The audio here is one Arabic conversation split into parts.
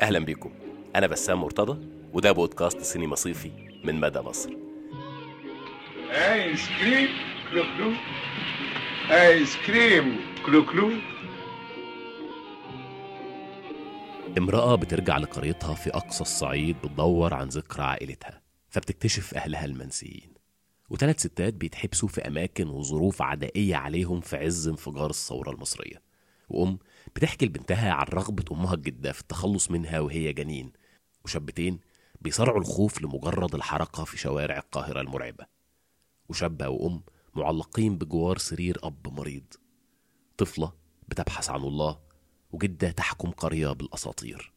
أهلا بيكم. أنا بسام مرتضى وده بودكاست سينما صيفي من مدى مصر. آيس كريم كلو كلو. آيس كريم كلو كلو. امرأة بترجع لقريتها في أقصى الصعيد بتدور عن ذكرى عائلتها فبتكتشف أهلها المنسيين. وثلاث ستات بيتحبسوا في أماكن وظروف عدائية عليهم في عز انفجار الثورة المصرية. وأم بتحكي لبنتها عن رغبة أمها الجدة في التخلص منها وهي جنين. وشابتين بيصارعوا الخوف لمجرد الحركة في شوارع القاهرة المرعبة. وشابة وأم معلقين بجوار سرير أب مريض. طفلة بتبحث عن الله وجدة تحكم قرية بالأساطير.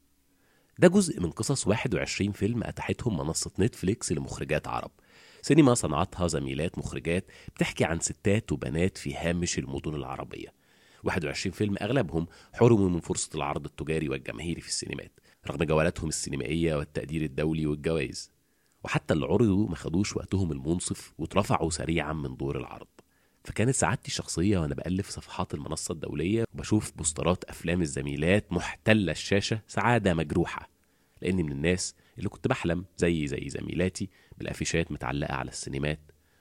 ده جزء من قصص 21 فيلم أتاحتهم منصة نتفليكس لمخرجات عرب. سينما صنعتها زميلات مخرجات بتحكي عن ستات وبنات في هامش المدن العربية. 21 فيلم أغلبهم حرموا من فرصة العرض التجاري والجماهيري في السينمات رغم جولاتهم السينمائية والتقدير الدولي والجوائز. وحتى اللي عرضوا ما خدوش وقتهم المنصف واترفعوا سريعا من دور العرض. فكانت سعادتي الشخصية وأنا بألف صفحات المنصة الدولية وبشوف بوسترات أفلام الزميلات محتلة الشاشة سعادة مجروحة لأني من الناس اللي كنت بحلم زي زي زميلاتي بالأفيشات متعلقة على السينمات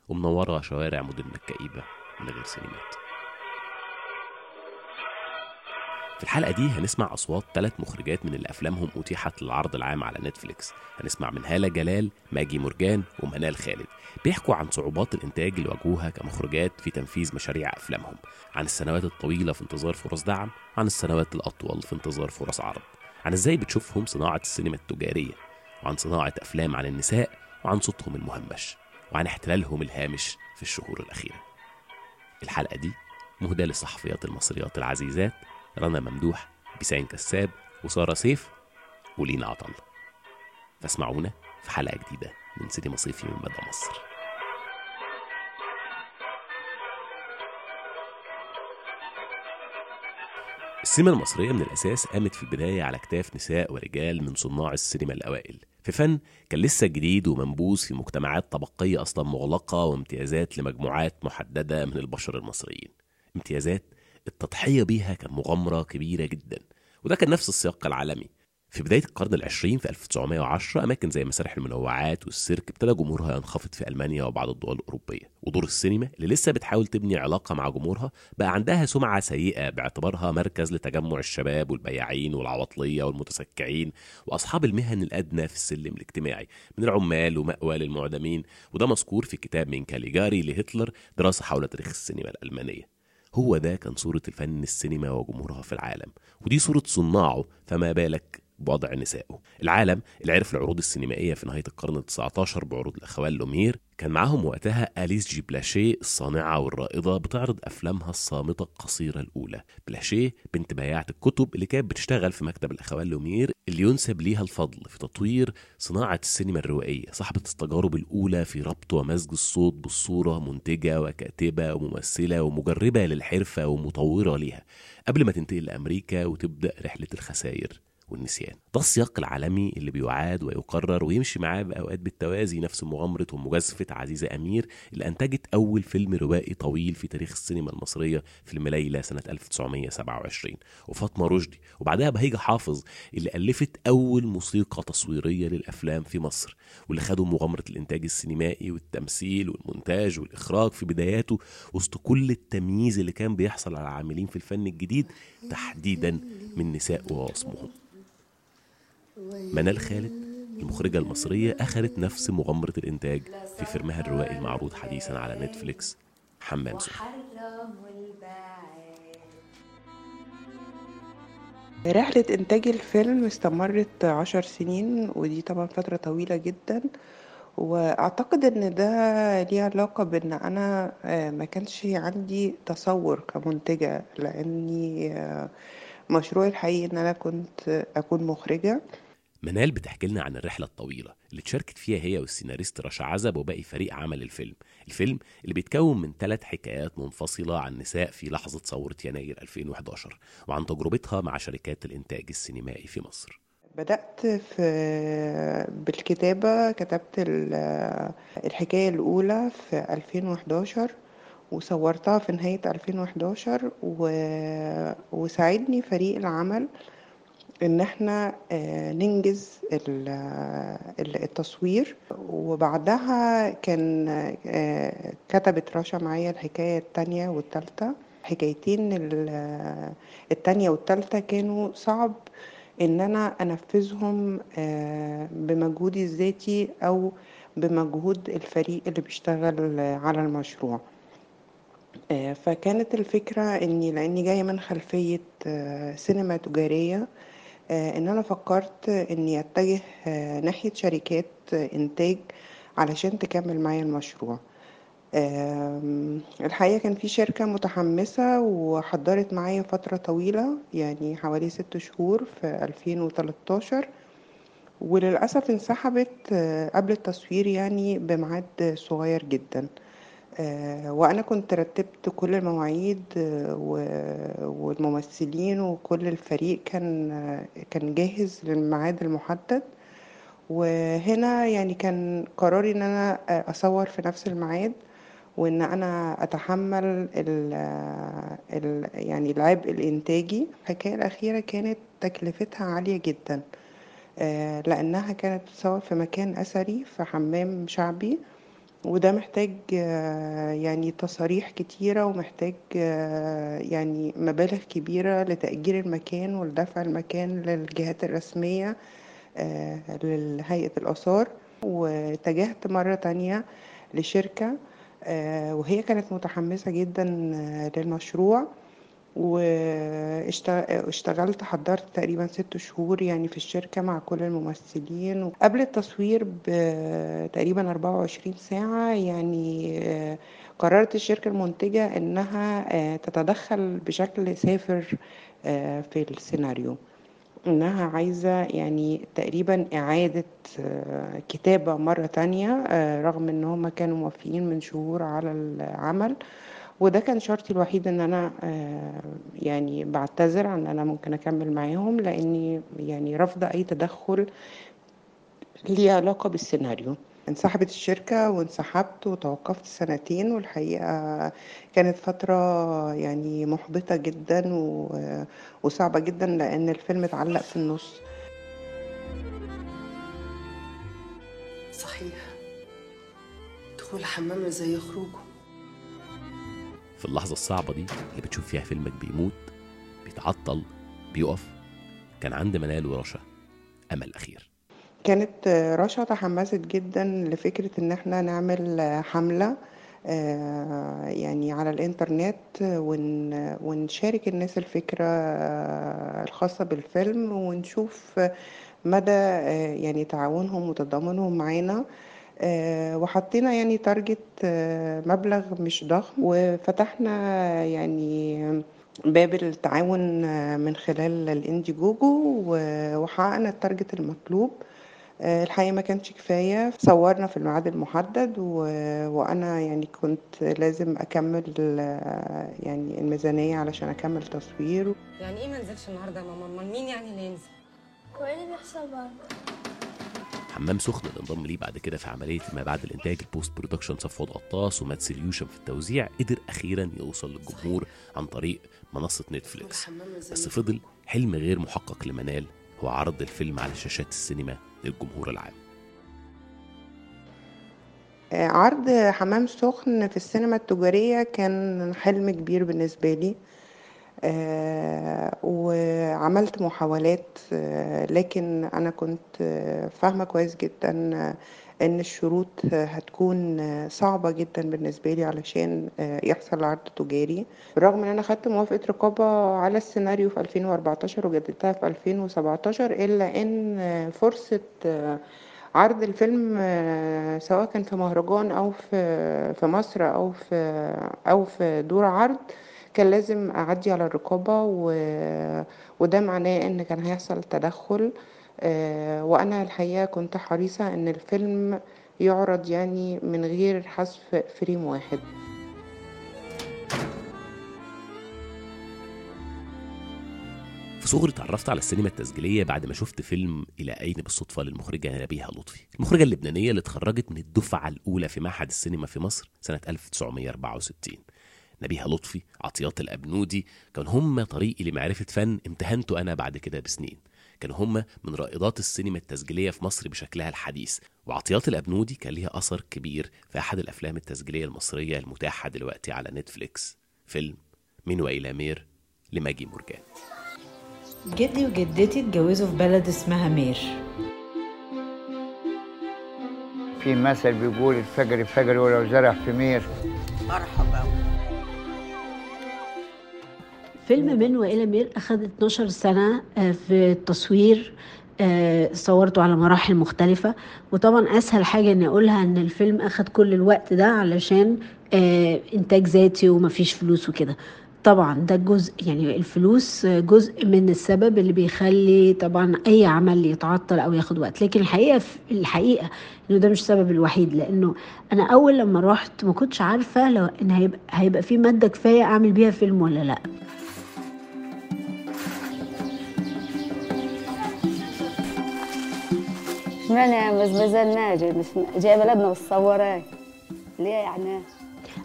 ومنورة شوارع مدننا الكئيبة من غير سينمات. في الحلقة دي هنسمع أصوات ثلاث مخرجات من اللي أفلامهم أتيحت للعرض العام على نتفليكس. هنسمع من هالة جلال ماجي مرجان ومنال خالد. بيحكوا عن صعوبات الإنتاج اللي واجهوها كمخرجات في تنفيذ مشاريع أفلامهم. عن السنوات الطويلة في انتظار فرص دعم عن السنوات الأطول في انتظار فرص عرض. عن إزاي بتشوفهم صناعة السينما التجارية وعن صناعة أفلام عن النساء وعن صوتهم المهمش وعن احتلالهم الهامش في الشهور الأخيرة. الحلقة دي مهداة للصحفيات المصريات العزيزات رنا ممدوح بيسان كساب وسارة سيف ولينا عطل. فاسمعونا في حلقة جديدة من سينما صيفي من مدى مصر. السينما المصرية من الأساس قامت في البداية على كتاف نساء ورجال من صناع السينما الأوائل. في فن كان لسه جديد ومنبوذ في مجتمعات طبقية أصلا مغلقة وامتيازات لمجموعات محددة من البشر المصريين. امتيازات التضحية بيها كان مغامرة كبيرة جدا وده كان نفس السياق العالمي. في بداية القرن العشرين في 1910 أماكن زي مسارح المنوعات والسيرك ابتدى جمهورها ينخفض في ألمانيا وبعض الدول الأوروبية ودور السينما اللي لسه بتحاول تبني علاقة مع جمهورها بقى عندها سمعة سيئة باعتبارها مركز لتجمع الشباب والبياعين والعواطلية والمتسكعين وأصحاب المهن الأدنى في السلم الاجتماعي من العمال ومأوى للمعدمين وده مذكور في كتاب من كاليجاري لهتلر دراسة حول تاريخ السينما الألمانية. هو ده كان صورة الفن السينما وجمهورها في العالم. ودي صورة صناعه فما بالك بوضع نسائه. العالم اللي عرف العروض السينمائية في نهاية القرن ال19 بعروض الأخوان لومير كان معاهم وقتها أليس جي بلاشيه الصانعة والرائدة بتعرض أفلامها الصامتة القصيرة الأولى. بلاشيه بنت بياعة الكتب اللي كانت بتشتغل في مكتب الأخوان لومير اللي ينسب ليها الفضل في تطوير صناعة السينما الروائية. صاحبة التجارب الأولى في ربط ومزج الصوت بالصورة منتجة وكاتبة وممثلة ومجربة للحرفة ومطورة ليها. قبل ما تنتقل لأمريكا وتبدأ رحلة الخسائر. والنسيان. ده السياق العالمي اللي بيعاد ويقرر ويمشي معاه بأوقات بالتوازي نفس مغامرة ومجازفة عزيزة أمير اللي أنتجت أول فيلم روائي طويل في تاريخ السينما المصرية فيلم ليلى سنة 1927 وفاطمة رشدي وبعدها بهيجة حافظ اللي ألفت أول موسيقى تصويرية للأفلام في مصر واللي خدوا مغامرة الإنتاج السينمائي والتمثيل والمونتاج والإخراج في بداياته وسط كل التمييز اللي كان بيحصل على العاملين في الفن الجديد تحديدا من نساء ووصمهم منال خالد المخرجة المصرية أخذت نفس مغامرة الإنتاج في فيلمها الروائي المعروض حديثا على نتفليكس. حمام سوق. رحلة إنتاج الفيلم استمرت عشر سنين ودي طبعا فترة طويلة جدا. وأعتقد إن ده ليه علاقة بإن أنا آه، ما كانش عندي تصور كمنتجة لأني آه، مشروعي الحقيقي إن أنا كنت أكون مخرجة. منال بتحكي لنا عن الرحلة الطويلة اللي تشاركت فيها هي والسيناريست رشا عزب وباقي فريق عمل الفيلم. الفيلم اللي بيتكون من ثلاث حكايات منفصلة عن نساء في لحظة ثورة يناير 2011 وعن تجربتها مع شركات الإنتاج السينمائي في مصر. بدأت في بالكتابة كتبت ال- الحكاية الأولى في 2011 وصورتها في نهاية 2011 و... وساعدني فريق العمل إن إحنا آه، ننجز ال- ال- التصوير. وبعدها كان آه، كتبت رشا معايا الحكاية التانية والتالتة. حكايتين ال- التانية والتالتة كانوا صعب إن أنا أنفذهم آه، بمجهودي الذاتي أو بمجهود الفريق اللي بيشتغل على المشروع. فكانت الفكرة إني لأني جاية من خلفية سينما تجارية إن أنا فكرت إني أتجه آه، ناحية شركات آه، إنتاج علشان تكمل معايا المشروع. الحقيقة كان في شركة متحمسة وحضرت معايا فترة طويلة يعني حوالي ست شهور في 2013 وللأسف انسحبت آه، قبل التصوير يعني بميعاد صغير جدا. آه، وأنا كنت رتبت كل المواعيد آه، والممثلين وكل الفريق كان آه، كان جاهز للميعاد المحدد. وهنا يعني كان قراري إن أنا أصور في نفس الميعاد وإن أنا أتحمل ال ال يعني العبء الإنتاجي. الحكاية الأخيرة كانت تكلفتها عالية جدا لأنها كانت بتصور في مكان أثري في حمام شعبي. وده محتاج آه، يعني تصاريح كتيرة ومحتاج آه، يعني مبالغ كبيرة لتأجير المكان ولدفع المكان للجهات الرسمية آه، لهيئة الآثار. واتجهت مرة تانية لشركة وهي كانت متحمسة جدا للمشروع. واشتغلت حضرت تقريبا ست شهور يعني في الشركة مع كل الممثلين قبل التصوير بتقريبا 24 ساعة يعني آه، قررت الشركة المنتجة إنها آه، تتدخل بشكل سافر آه، في السيناريو. إنها عايزة يعني تقريبا إعادة آه، كتابة مرة تانية رغم إن هما كانوا موافقين من شهور على العمل. وده كان شرطي الوحيد إن أنا آه، يعني بعتذر عن إن أنا ممكن أكمل معاهم لأني يعني رافضة أي تدخل ليه علاقة بالسيناريو. انسحبت الشركة وانسحبت وتوقفت سنتين والحقيقة كانت فترة يعني محبطة جدا و- وصعبة جدا لأن الفيلم اتعلق في النص. صحيح. دخول الحمام زي خروجه. في اللحظة الصعبة دي اللي بتشوف فيها فيلمك بيموت بيتعطل بيقف. كان عند منال ورشا أمل أخير. كانت رشا تحمست جدا لفكرة إن إحنا نعمل حملة آه، يعني على الإنترنت ون- ونشارك الناس الفكرة آه، الخاصة بالفيلم ونشوف مدى آه، يعني تعاونهم وتضامنهم معانا. آه، وحطينا يعني target آه، مبلغ مش ضخم وفتحنا يعني باب التعاون آه، من خلال ال Indiegogo وحققنا ال target المطلوب. آه، الحقيقة ما كانش كفاية. صورنا في الميعاد المحدد و... وأنا يعني كنت لازم أكمل آه، يعني الميزانية علشان أكمل تصوير يعني إيه ما نزلش النهارده يا ماما؟ أمال مين يعني اللي ينزل؟ هو إيه اللي بيحصل بعد؟ حمام سخن اللي انضم ليه بعد كده في عملية ما بعد الإنتاج ال post production صفوت قطاس و MAD Solutions في التوزيع قدر أخيرا يوصل للجمهور عن طريق منصة نتفليكس بس فضل حلم غير محقق لمنال هو عرض الفيلم على شاشات السينما للجمهور العام. آه، عرض حمام سخن في السينما التجارية كان حلم كبير بالنسبة لي. وعملت محاولات آه، لكن أنا كنت آه، فاهمة كويس جدا آه، إن الشروط آه، هتكون آه، صعبة جدا بالنسبة لي علشان آه، يحصل عرض تجاري. بالرغم إن أنا خدت موافقة رقابة على السيناريو في 2014 وجددتها في 2017 إلا إن آه، فرصة آه، عرض الفيلم آه، سواء كان في مهرجان أو في في مصر أو في أو في دور عرض كان لازم أعدي على الرقابة و... وده معناه إن كان هيحصل تدخل آه، وأنا الحقيقة كنت حريصة إن الفيلم يعرض يعني من غير حذف فريم واحد. في صغري اتعرفت على السينما التسجيلية بعد ما شفت فيلم إلى أين بالصدفة للمخرجة نبيهة لطفي. المخرجة اللبنانية اللي اتخرجت من الدفعة الأولى في معهد السينما في مصر سنة 1964 نبيهة لطفي عطيات الأبنودي كان هم طريقي لمعرفة فن امتهنته أنا بعد كده بسنين. كانوا هم من رائدات السينما التسجيلية في مصر بشكلها الحديث. وعطيات الأبنودي كان ليها أثر كبير في أحد الأفلام التسجيلية المصرية المتاحة دلوقتي على نتفليكس. فيلم من وإلى مير لماجي مرجان. جدي وجدتي اتجوزوا في بلد اسمها مير. في مثل بيقول الفجر فجر ولو زرع في مير. مرحبا. فيلم من وإلى مير أخذ 12 سنة آه، في التصوير آه، صورته على مراحل مختلفة. وطبعا أسهل حاجة إني أقولها إن الفيلم أخذ كل الوقت ده علشان آه، إنتاج ذاتي ومفيش فلوس وكده. طبعا ده جزء يعني الفلوس جزء من السبب اللي بيخلي طبعا أي عمل يتعطل أو ياخد وقت. لكن الحقيقة الحقيقة إنه ده مش السبب الوحيد لأنه أنا أول لما رحت ما كنتش عارفة لو إن هيبقى هيبقى في مادة كفاية أعمل بيها فيلم ولا لأ. اشمعنى يا مزمزة الناجي مش جاي بلدنا وتصوري ليه يعني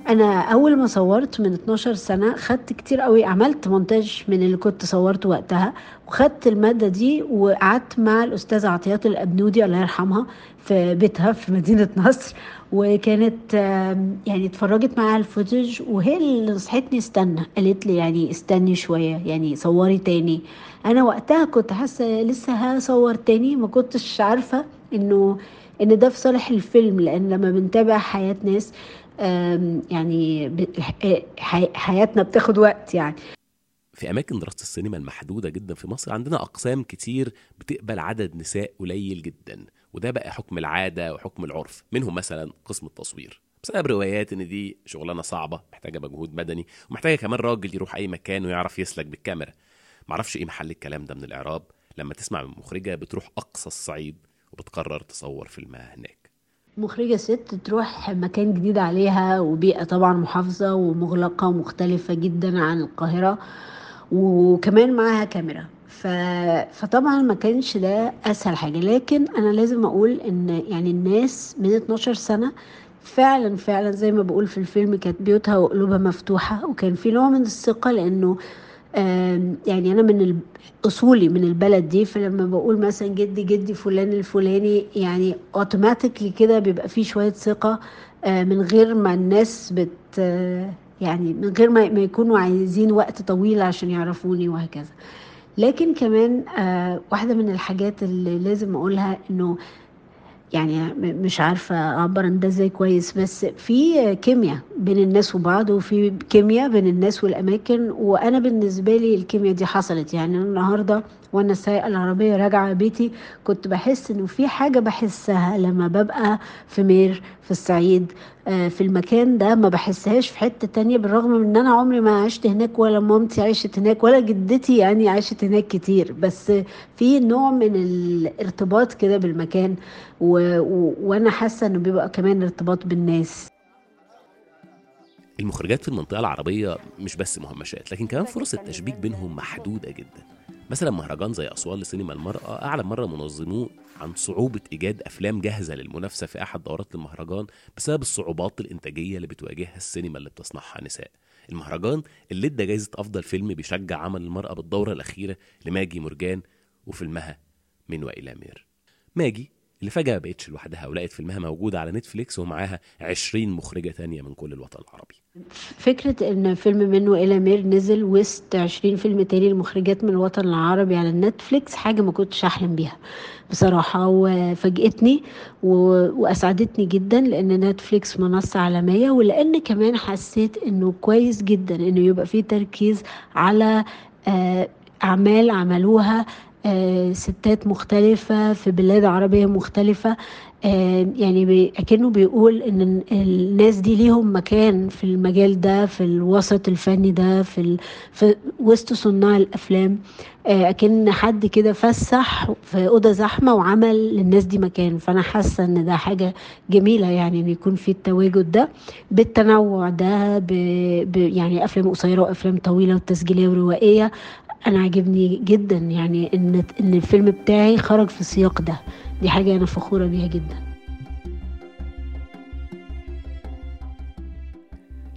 أنا أول ما صورت من 12 سنة خدت كتير قوي عملت مونتاج من اللي كنت صورته وقتها وخدت المادة دي وقعدت مع الأستاذة عطيات الأبنودي الله يرحمها في بيتها في مدينة نصر وكانت يعني اتفرجت معاها الفوتج وهي اللي نصحتني استنى. قالت لي يعني استني شوية يعني صوري تاني. أنا وقتها كنت حاسة لسه هصور تاني ما كنتش عارفة إنه إن ده في صالح الفيلم لأن لما بنتابع حياة ناس يعني حياتنا بتاخد وقت يعني. في أماكن دراسة السينما المحدودة جدا في مصر عندنا أقسام كتير بتقبل عدد نساء قليل جدا وده بقى حكم العادة وحكم العرف منهم مثلا قسم التصوير. بسبب روايات إن دي شغلانة صعبة محتاجة مجهود بدني ومحتاجة كمان راجل يروح أي مكان ويعرف يسلك بالكاميرا. معرفش إيه محل الكلام ده من الإعراب لما تسمع من مخرجة بتروح أقصى الصعيد وبتقرر تصور فيلمها هناك. مخرجة ست تروح مكان جديد عليها وبيئة طبعا محافظة ومغلقة ومختلفة جدا عن القاهرة وكمان معاها كاميرا. ف... فطبعا ما كانش ده أسهل حاجة. لكن أنا لازم أقول إن يعني الناس من 12 سنة فعلا فعلا زي ما بقول في الفيلم كانت بيوتها وقلوبها مفتوحة وكان في نوع من الثقة لأنه يعني أنا من أصولي من البلد دي فلما بقول مثلا جدي جدي فلان الفلاني يعني اوتوماتيكلي كده بيبقى فيه شوية ثقة آه، من غير ما الناس بت يعني من غير ما يكونوا عايزين وقت طويل عشان يعرفوني وهكذا. لكن كمان آه، واحدة من الحاجات اللي لازم أقولها إنه يعني مش عارفة أعبر عن ده إزاي كويس بس في كيمياء بين الناس وبعض وفي كيمياء بين الناس والأماكن وأنا بالنسبة لي الكيمياء دي حصلت. يعني أنا النهاردة وأنا سايقة العربية راجعة بيتي كنت بحس إنه في حاجة بحسها لما ببقى في مير في الصعيد في المكان ده ما بحسهاش في حتة تانية بالرغم من إن أنا عمري ما عشت هناك ولا مامتي عاشت هناك ولا جدتي يعني عاشت هناك كتير. بس في نوع من الارتباط كده بالمكان و... و... وأنا حاسة إنه بيبقى كمان ارتباط بالناس. المخرجات في المنطقة العربية مش بس مهمشات لكن كمان فرص التشبيك بينهم محدودة جدا. مثلا مهرجان زي أسوان لسينما المرأة أعلن مرة منظموه عن صعوبة إيجاد أفلام جاهزة للمنافسة في أحد دورات المهرجان بسبب الصعوبات الإنتاجية اللي بتواجهها السينما اللي بتصنعها نساء. المهرجان اللي ادى جايزة أفضل فيلم بيشجع عمل المرأة بالدورة الأخيرة لماجي مرجان وفيلمها من وإلى مير. ماجي اللي فجأة بقتش لوحدها ولقت فيلمها موجود على نتفليكس ومعاها 20 مخرجة تانية من كل الوطن العربي. فكرة إن فيلم من وإلى مير نزل وسط 20 فيلم تاني لمخرجات من الوطن العربي على نتفليكس حاجة ما كنتش أحلم بيها بصراحة وفاجئتني و- وأسعدتني جدا لأن نتفليكس منصة عالمية ولأن كمان حسيت إنه كويس جدا إنه يبقى فيه تركيز على آه، أعمال عملوها ستات مختلفة في بلاد عربية مختلفة. آه، يعني أكنه بيقول إن ال- الناس دي ليهم مكان في المجال ده في الوسط الفني ده في, ال... في وسط صناع الأفلام. آه، أكن حد كده فسح في أوضة زحمة وعمل للناس دي مكان. فأنا حاسة إن ده حاجة جميلة يعني إن يكون في التواجد ده بالتنوع ده ب... ب... يعني أفلام قصيرة وأفلام طويلة وتسجيلية وروائية. أنا عاجبني جدا يعني إن إن الفيلم بتاعي خرج في السياق ده. دي حاجة أنا فخورة بيها جدا.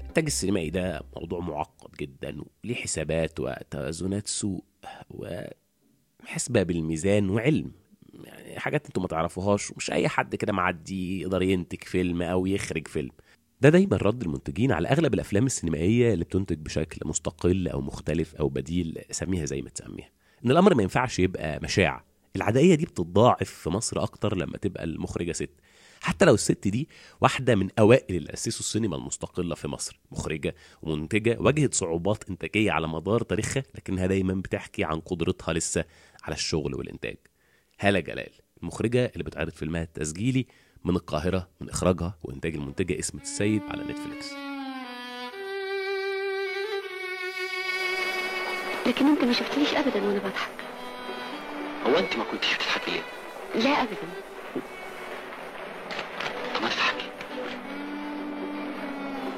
الإنتاج السينمائي ده موضوع معقد جدا وليه حسابات وتوازنات سوق و حسبة بالميزان وعلم. يعني حاجات أنتوا ما تعرفوهاش ومش أي حد كده معدي يقدر ينتج فيلم أو يخرج فيلم. ده دايما رد المنتجين على أغلب الأفلام السينمائية اللي بتنتج بشكل مستقل أو مختلف أو بديل سميها زي ما تسميها. إن الأمر ما ينفعش يبقى مشاع. العدائية دي بتتضاعف في مصر أكتر لما تبقى المخرجة ست. حتى لو الست دي واحدة من أوائل اللي اسسوا السينما المستقلة في مصر. مخرجة ومنتجة واجهت صعوبات إنتاجية على مدار تاريخها لكنها دايما بتحكي عن قدرتها لسه على الشغل والإنتاج. هالة جلال المخرجة اللي بتعرض فيلمها التسجيلي من القاهرة من إخراجها وإنتاج المنتجة اسمة السيد على نتفليكس. لكن أنت ما شفتنيش ابدا وأنا بضحك. هو أنت ما كنتش بتضحكي ليه؟ لا ابدا. طب ما تضحكي.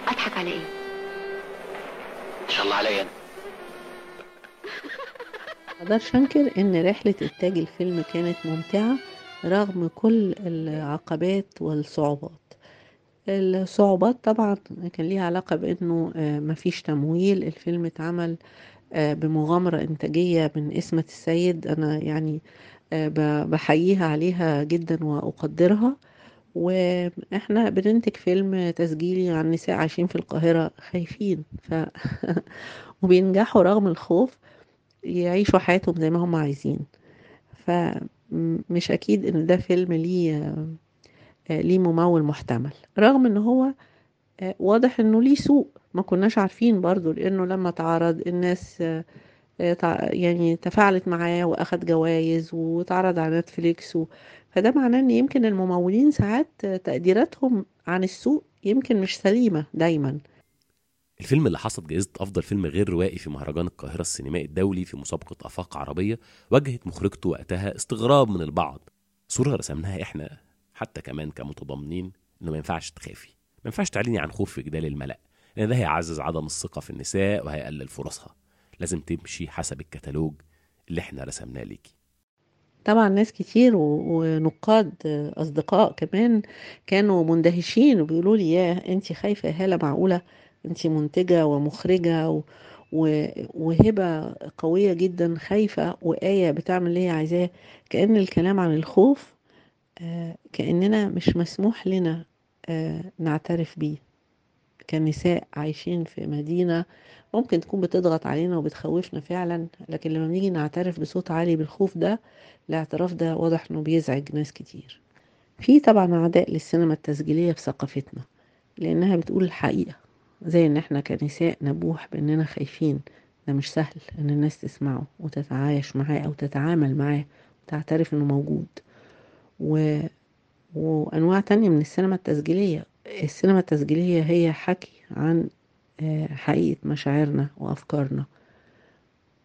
أضحك على إيه؟ إن شاء الله عليا أنا. مقدرش انكر إن رحلة إنتاج الفيلم كانت ممتعة رغم كل العقبات والصعوبات. الصعوبات طبعا كان ليها علاقة بإنه آه، مفيش تمويل. الفيلم اتعمل آه، بمغامرة إنتاجية من اسمة السيد. أنا يعني آه، بحييها عليها جدا وأقدرها. وإحنا بننتج فيلم تسجيلي عن نساء عايشين في القاهرة خايفين. ف وبينجحوا رغم الخوف يعيشوا حياتهم زي ما هم عايزين. فمش أكيد إن ده فيلم ليه آه، ليه ممول محتمل. رغم إن هو آه، واضح إنه ليه سوق ما كناش عارفين برضو لأنه لما اتعرض الناس آه، يعني تفاعلت معاه وأخد جوائز واتعرض على نتفليكس و... فده معناه إن يمكن الممولين ساعات تقديراتهم عن السوق يمكن مش سليمة دايما. الفيلم اللي حصد جائزة أفضل فيلم غير روائي في مهرجان القاهرة السينمائي الدولي في مسابقة آفاق عربية واجهت مخرجته وقتها استغراب من البعض. صورة رسمناها إحنا حتى كمان كمتضامنين إنه ما ينفعش تخافي. ما ينفعش تعلني عن خوف في جدال الملأ. لأن ده هيعزز عدم الثقة في النساء وهيقلل فرصها. لازم تمشي حسب الكتالوج اللي إحنا رسمناه ليكي. طبعا ناس كتير ونقاد أصدقاء كمان كانوا مندهشين وبيقولوا لي يا أنتي خايفة هالة معقولة؟ أنتي منتجة ومخرجة و... و... وهبة قوية جدا خايفة وآية بتعمل اللي هي عايزاه كأن الكلام عن الخوف آه، كأننا مش مسموح لنا آه، نعترف بيه. كنساء عايشين في مدينة ممكن تكون بتضغط علينا وبتخوفنا فعلا لكن لما بنيجي نعترف بصوت عالي بالخوف ده الاعتراف ده واضح إنه بيزعج ناس كتير. في طبعا عداء للسينما التسجيلية في ثقافتنا لأنها بتقول الحقيقة. زي إن إحنا كنساء نبوح بإننا خايفين. ده مش سهل إن الناس تسمعه وتتعايش معاه أو تتعامل معاه وتعترف إنه موجود. و... وأنواع تانية من السينما التسجيلية. السينما التسجيلية هي حكي عن آه، حقيقة مشاعرنا وأفكارنا.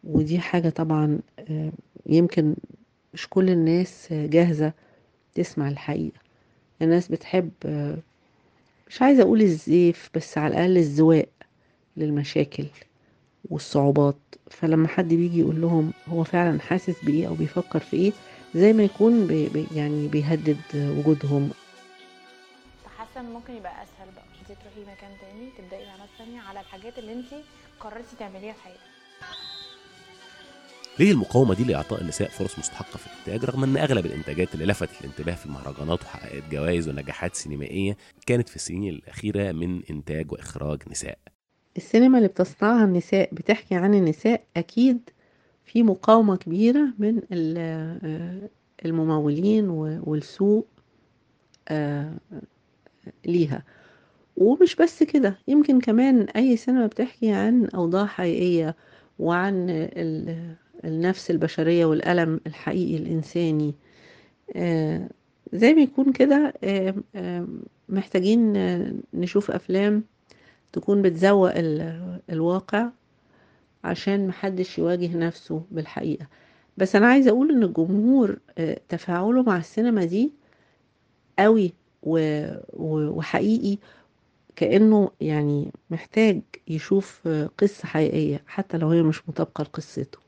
ودي حاجة طبعا آه، يمكن مش كل الناس جاهزة تسمع الحقيقة. الناس بتحب آه، مش عايزة أقول الزيف بس على الأقل الزواق للمشاكل والصعوبات. فلما حد بيجي يقول لهم هو فعلا حاسس بإيه أو بيفكر في إيه زي ما يكون بي يعني بيهدد وجودهم. إن ممكن يبقى أسهل بقى. انت تروحي مكان تاني تبدأي اعمال تانية على الحاجات اللي انت قررتي تعمليها في حياتك. ليه المقاومة دي لإعطاء النساء فرص مستحقة في الإنتاج رغم أن أغلب الإنتاجات اللي لفتت الانتباه في المهرجانات وحققت جوائز ونجاحات سينمائية كانت في السنين الأخيرة من إنتاج وإخراج نساء. السينما اللي بتصنعها النساء بتحكي عن النساء أكيد في مقاومة كبيرة من آه، الممولين والسوق آه، ليها. ومش بس كده يمكن كمان أي سينما بتحكي عن أوضاع حقيقية وعن النفس البشرية والألم الحقيقي الإنساني. آه، زي ما يكون كده آه، آه، محتاجين نشوف أفلام تكون بتزوق ال- الواقع عشان محدش يواجه نفسه بالحقيقة. بس أنا عايزة أقول إن الجمهور تفاعله مع السينما دي قوي وحقيقي كأنه يعني محتاج يشوف قصة حقيقية حتى لو هي مش مطابقة لقصته.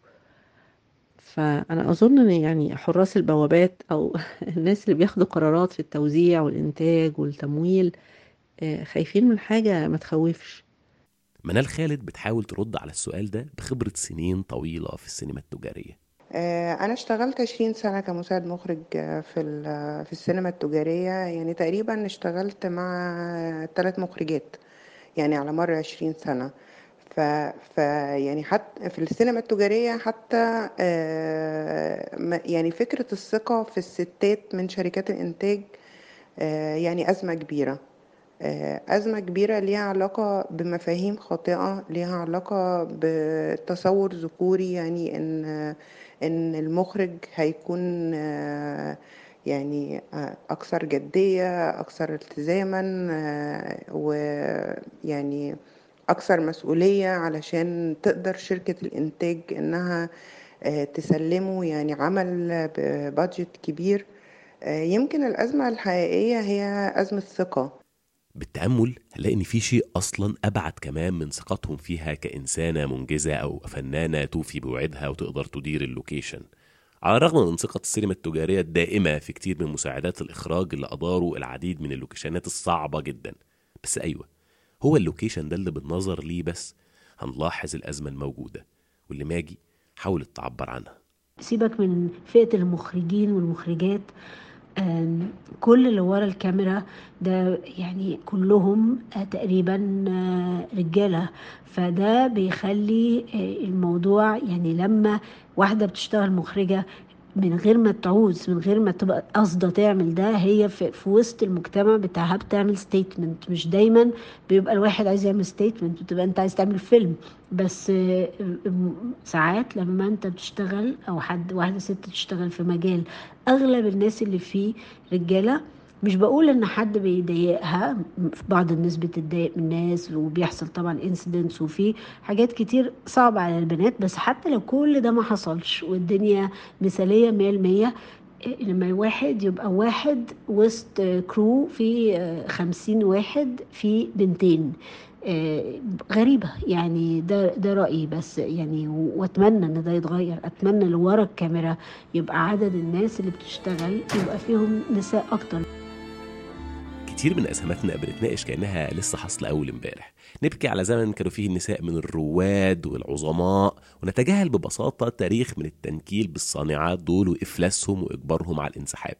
فأنا أظن إن يعني حراس البوابات أو الناس اللي بياخدوا قرارات في التوزيع والإنتاج والتمويل آه، خايفين من حاجة ما تخوفش. منال خالد بتحاول ترد على السؤال ده بخبرة سنين طويلة في السينما التجارية. آه، أنا اشتغلت 20 سنة كمساعد مخرج آه، في ال- في السينما التجارية. يعني تقريبا اشتغلت مع ثلاث مخرجات يعني على مر 20 سنة. ف, ف يعني حتى في السينما التجارية حتى آه، يعني فكرة الثقة في الستات من شركات الإنتاج آه، يعني أزمة كبيرة. آه، أزمة كبيرة ليها علاقة بمفاهيم خاطئة ليها علاقة بتصور ذكوري يعني إن إن المخرج هيكون يعني أكثر جدية أكثر التزاما ويعني أكثر مسؤولية علشان تقدر شركة الإنتاج إنها آه، تسلمه يعني عمل ب budget كبير. آه، يمكن الأزمة الحقيقية هي أزمة ثقة. بالتأمل هنلاقي إن في شيء أصلا أبعد كمان من ثقتهم فيها كإنسانة منجزة أو فنانة توفي بوعدها وتقدر تدير ال location. على الرغم من ثقة السينما التجارية الدائمة في كتير من مساعدات الإخراج اللي أداروا العديد من اللوكيشنات الصعبة جدا. بس أيوة هو ال location ده اللي بالنظر ليه بس هنلاحظ الأزمة الموجودة واللي ماجي حاولت تعبر عنها. سيبك من فئة المخرجين والمخرجات كل اللي ورا الكاميرا ده يعني كلهم آه، تقريبا آه، رجالة. فده بيخلي آه، الموضوع يعني لما واحدة بتشتغل مخرجة من غير ما تعوز من غير ما تبقى قاصدة تعمل ده هي في, في وسط المجتمع بتاعها بتعمل statement مش دايما بيبقى الواحد عايز يعمل statement بتبقى انت عايز تعمل فيلم. بس آه، ساعات لما انت بتشتغل أو حد واحدة ست تشتغل في مجال أغلب الناس اللي فيه رجالة مش بقول إن حد بيضايقها في بعض الناس بتتضايق من الناس وبيحصل طبعا incidents وفي حاجات كتير صعبة على البنات بس حتى لو كل ده ما حصلش والدنيا المية إيه، لما واحد يبقى واحد وسط كرو في خمسين واحد في بنتين آه، غريبة. يعني ده ده رأيي بس يعني و- وأتمنى إن ده يتغير. أتمنى اللي ورا الكاميرا يبقى عدد الناس اللي بتشتغل يبقى فيهم نساء أكتر. كتير من أزماتنا بنتناقش كأنها لسه حاصلة أول امبارح. نبكي على زمن كانوا فيه النساء من الرواد والعظماء ونتجاهل ببساطة تاريخ من التنكيل بالصانعات دول وإفلاسهم وإجبارهم على الانسحاب.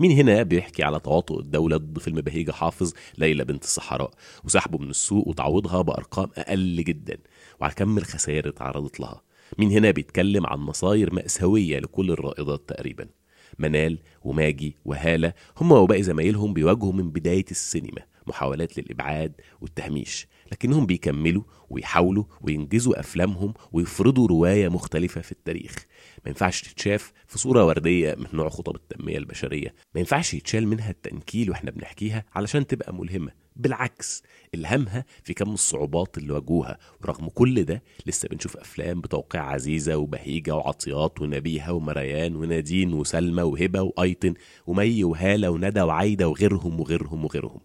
مين هنا بيحكي على تواطؤ الدولة ضد فيلم بهيجة حافظ ليلى بنت الصحراء؟ وسحبه من السوق وتعويضها بأرقام أقل جدا. وعلى كم الخسائر اتعرضت لها؟ مين هنا بيتكلم عن مصاير مأساوية لكل الرائدات تقريبا؟ منال وماجي وهالة هم وباقي زمايلهم بيواجهوا من بداية السينما محاولات للإبعاد والتهميش لكنهم بيكملوا ويحاولوا وينجزوا أفلامهم ويفرضوا رواية مختلفة في التاريخ. ما ينفعش تتشاف في صورة وردية من نوع خطب التنمية البشرية. ما ينفعش يتشال منها التنكيل وإحنا بنحكيها علشان تبقى ملهمة. بالعكس إلهامها في كم الصعوبات اللي واجهوها. ورغم كل ده لسه بنشوف أفلام بتوقيع عزيزة وبهيجة وعطيات ونبيهة ومريان ونادين وسلمى وهبة وأيتن ومي وهالة وندى وعايدة وغيرهم وغيرهم وغيرهم.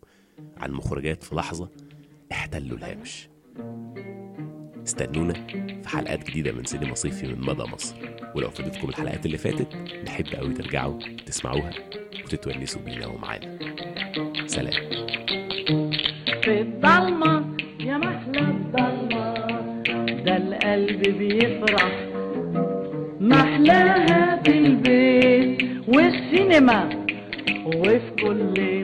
عن مخرجات في لحظة احتلوا الهامش. استنونا في حلقات جديدة من سينما صيفي من مدى مصر. ولو فاتتكم الحلقات اللي فاتت نحب قوي ترجعوا تسمعوها وتتونسوا بينا ومعانا. سلام. في الضلمة يا محلى الضلمة ده القلب بيفرح. محلاها في البيت والسينما وفي كل